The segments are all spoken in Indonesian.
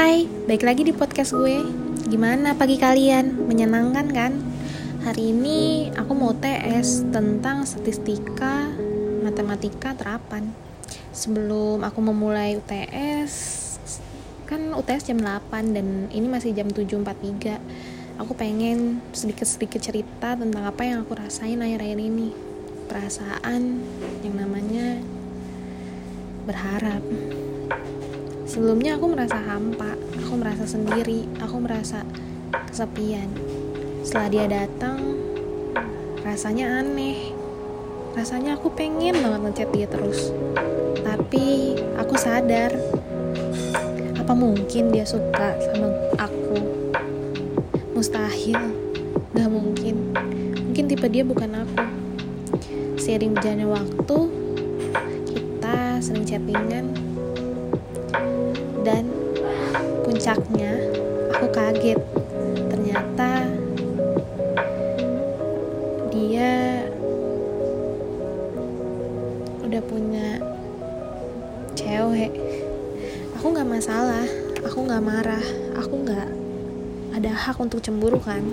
Hai, baik lagi di podcast gue. Gimana pagi kalian? Menyenangkan kan? Hari ini aku mau TS tentang statistika matematika terapan. Sebelum aku memulai UTS, kan UTS jam 8 dan ini masih jam 7.43. Aku pengen sedikit-sedikit cerita tentang apa yang aku rasain akhir-akhir ini. Perasaan yang namanya berharap sebelumnya aku merasa hampa aku merasa sendiri aku merasa kesepian. Setelah dia datang rasanya aneh. Rasanya aku pengen banget ngechat dia terus. Tapi aku sadar apa mungkin dia suka sama aku? Mustahil gak mungkin. Mungkin tipe dia bukan aku. Seiring berjalannya waktu kita sering chattingan dan puncaknya aku kaget. Ternyata dia udah punya cewek. Aku nggak masalah aku nggak marah aku nggak ada hak untuk cemburu kan.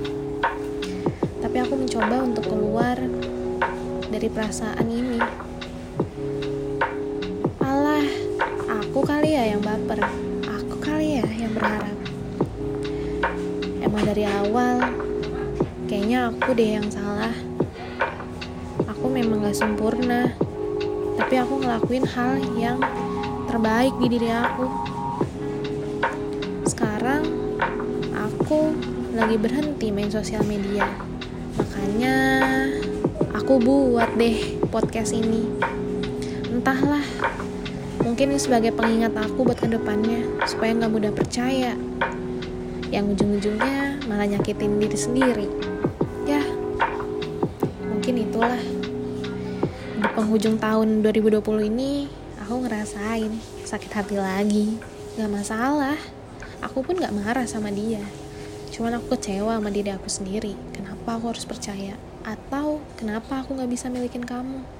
Tapi aku mencoba untuk keluar dari perasaan ini aku kali ya yang baper. Aku kali ya yang berharap. Emang dari awal kayaknya aku deh yang salah. Aku memang gak sempurna. Tapi aku ngelakuin hal yang terbaik di diri aku. Sekarang aku lagi berhenti main sosial media. Makanya aku buat deh podcast ini. Entahlah mungkin sebagai pengingat aku buat ke depannya supaya nggak mudah percaya. Yang ujung-ujungnya malah nyakitin diri sendiri. Ya mungkin itulah. Di penghujung tahun 2020 ini aku ngerasain sakit hati lagi. Nggak masalah. Aku pun nggak marah sama dia. Cuman aku kecewa sama diri aku sendiri. Kenapa aku harus percaya? Atau kenapa aku nggak bisa milikin kamu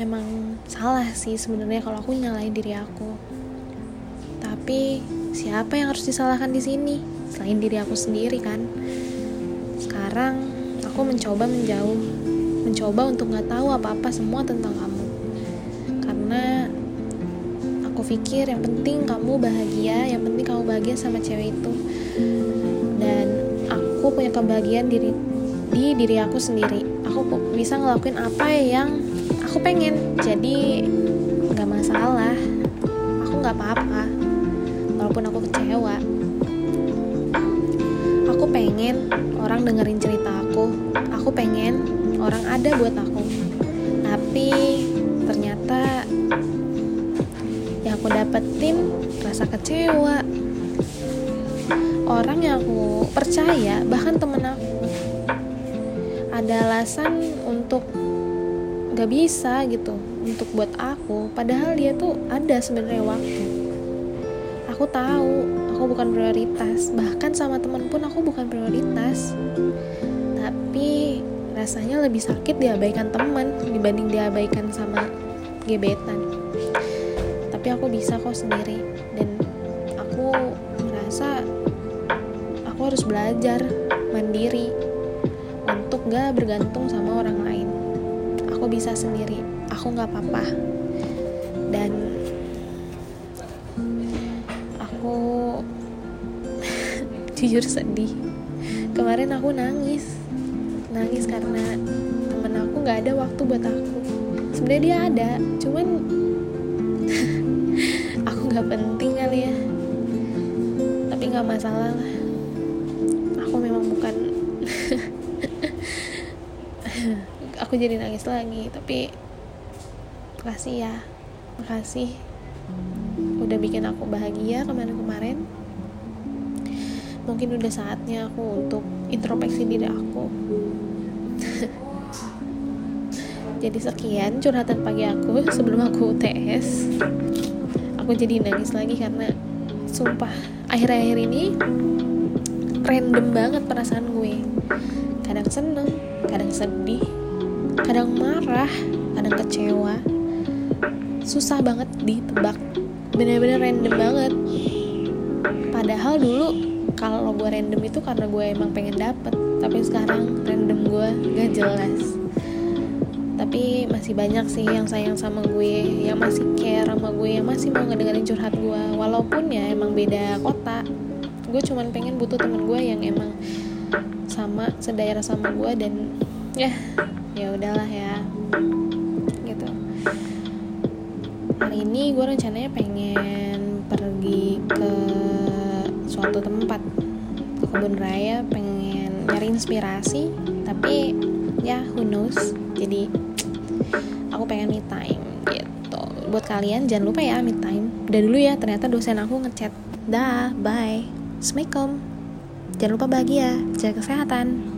emang salah sih sebenarnya kalau aku nyalain diri aku. Tapi siapa yang harus disalahkan di sini? Selain diri aku sendiri kan? Sekarang aku mencoba menjauh. Mencoba untuk nggak tahu apa-apa semua tentang kamu. Karena aku pikir yang penting kamu bahagia yang penting kamu bahagia sama cewek itu. Dan aku punya kebahagiaan diri di diri aku sendiri. Aku bisa ngelakuin apa yang aku pengen. Jadi nggak masalah. Aku nggak apa-apa. Walaupun aku kecewa. Aku pengen orang dengerin cerita aku. Aku pengen orang ada buat aku. Tapi ternyata yang aku dapetin rasa kecewa. Orang yang aku percaya bahkan temen aku ada alasan untuk gak bisa gitu untuk buat aku. Padahal dia tuh ada sebenarnya waktu. Aku tahu aku bukan prioritas. Bahkan sama temen pun aku bukan prioritas. Tapi rasanya lebih sakit diabaikan teman dibanding diabaikan sama gebetan. Tapi aku bisa kok sendiri. Dan aku merasa aku harus belajar mandiri untuk gak bergantung sama orang lain bisa sendiri. Aku nggak apa-apa. Dan aku jujur sedih. Kemarin aku nangis. Nangis karena temen aku nggak ada waktu buat aku. Sebenarnya dia ada cuman aku nggak penting kali ya. Tapi nggak masalah lah aku jadi nangis lagi tapi makasih ya. Makasih. Udah bikin aku bahagia kemarin-kemarin. Mungkin udah saatnya aku untuk introspeksi diri aku. Jadi sekian curhatan pagi aku sebelum aku UTS aku jadi nangis lagi karena sumpah akhir-akhir ini random banget perasaan gue. Kadang seneng kadang sedih kadang marah kadang kecewa. Susah banget ditebak. Bener-bener random banget. Gue random itu karena gue emang pengen dapet. Tapi sekarang random gue gak jelas. Tapi masih banyak sih yang sayang sama gue yang masih care sama gue yang masih mau ngedengerin curhat gue walaupun ya emang beda kota. Gue cuman pengen butuh temen gue yang emang sama sedaerah sama gue dan ya ya udahlah ya. Gitu. Hari ini gue rencananya pengen pergi ke suatu tempat ke kebun raya pengen nyari inspirasi tapi ya who knows? Jadi aku pengen me time gitu. Buat kalian jangan lupa ya me time. Udah dulu ya ternyata dosen aku ngechat. Dah bye. Assalamualaikum. Jangan lupa bahagia jaga kesehatan